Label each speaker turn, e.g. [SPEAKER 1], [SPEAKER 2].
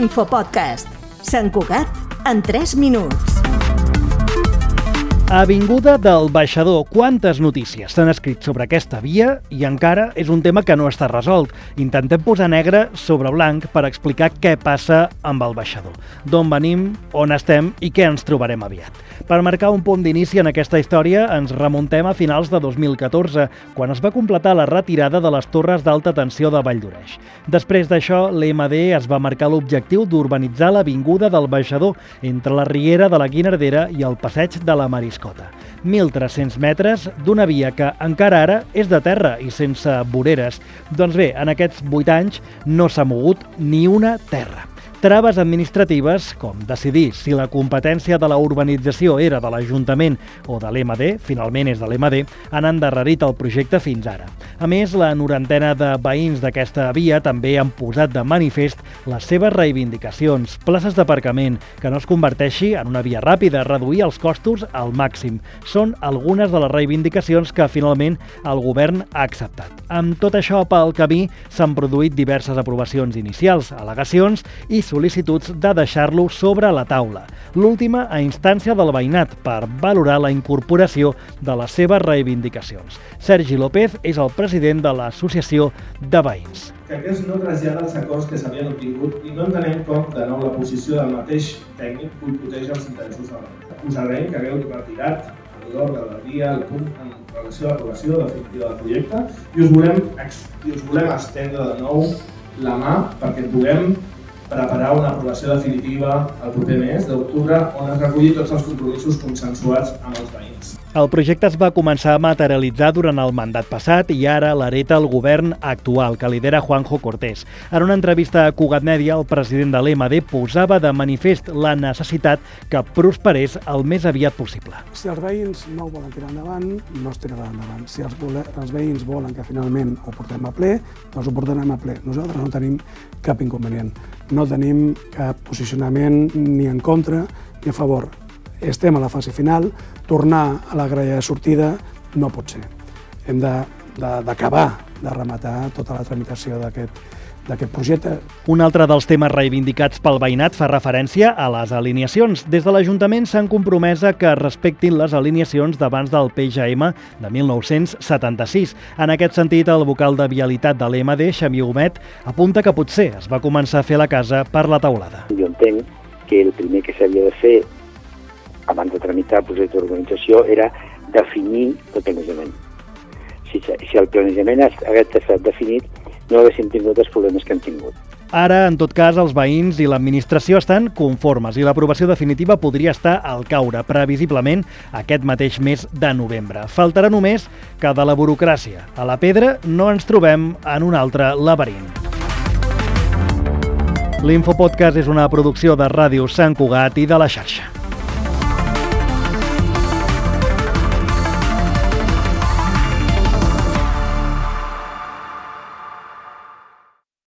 [SPEAKER 1] L'infopodcast. Sant Cugat en 3 minuts.
[SPEAKER 2] Avinguda del Baixador. Quantes notícies s'han escrit sobre aquesta via i encara és un tema que no està resolt. Intentem posar negre sobre blanc per explicar què passa amb el Baixador. D'on venim, on estem i què ens trobarem aviat. Per marcar un punt d'inici en aquesta història ens remuntem a finals de 2014, quan es va completar la retirada de les torres d'alta tensió de Valldoreix. Després d'això, l'EMD es va marcar l'objectiu d'urbanitzar l'avinguda del Baixador entre la Riera de la Guinardera i el passeig de la Mariscal Mascota. 1.300 metres d'una via que encara ara és de terra i sense voreres. Doncs bé, en aquests 8 anys no s'ha mogut ni una terra. Traves administratives, com decidir si la competència de la urbanització era de l'Ajuntament o de l'MD, finalment és de l'MD, han endarrerit el projecte fins ara. A més, la norantena de veïns d'aquesta via també han posat de manifest les seves reivindicacions, places d'aparcament, que no es converteixi en una via ràpida, reduir els costos al màxim. Són algunes de les reivindicacions que finalment el govern ha acceptat. Amb tot això pel camí s'han produït diverses aprovacions inicials, al·legacions i sol·licituds de deixar-lo sobre la taula. L'última a instància del veïnat per valorar la incorporació de les seves reivindicacions. Sergi López és el president de l'Associació de Veïns.
[SPEAKER 3] Que aquest no trasllada els acords que s'havien obtingut i no entenem com, de nou, la posició del mateix tècnic boicoteja els interessos de la. Us agraïm que hagueu retirat l'ordre del dia, el punt en relació a l'aprovació definitiva del projecte i us volem, i us volem estendre de nou la mà perquè puguem preparar una aprovació definitiva el proper mes d'octubre on es reculli tots els compromisos consensuats amb els veïns.
[SPEAKER 2] El projecte es va començar a materialitzar durant el mandat passat i ara l'hereta el govern actual, que lidera Juanjo Cortés. En una entrevista a Cugat Mèdia, el president de l'EMD posava de manifest la necessitat que prosperés el més aviat possible.
[SPEAKER 4] Si els veïns no ho volen tirar endavant, no es tirarà endavant. Si els, vole, els veïns volen que finalment ho portem a ple, doncs ho portarem a ple. Nosaltres no tenim cap inconvenient. No tenim cap posicionament ni en contra ni a favor estem a la fase final, tornar a la grella de sortida no pot ser. Hem d'acabar de, de, de rematar tota la tramitació d'aquest d'aquest projecte.
[SPEAKER 2] Un altre dels temes reivindicats pel veïnat fa referència a les alineacions. Des de l'Ajuntament s'han compromès a que respectin les alineacions d'abans del PGM de 1976. En aquest sentit, el vocal de Vialitat de l'EMD, Xavier Homet, apunta que potser es va començar a fer la casa per la teulada.
[SPEAKER 5] Jo entenc que el primer que s'havia de fer abans de tramitar el projecte d'urbanització, era definir el planejament. Si, si el planejament hagués estat definit, no haguéssim tingut els problemes que hem tingut.
[SPEAKER 2] Ara, en tot cas, els veïns i l'administració estan conformes i l'aprovació definitiva podria estar al caure, previsiblement, aquest mateix mes de novembre. Faltarà només que de la burocràcia a la pedra no ens trobem en un altre laberint. L'Infopodcast és una producció de Ràdio Sant Cugat i de la xarxa.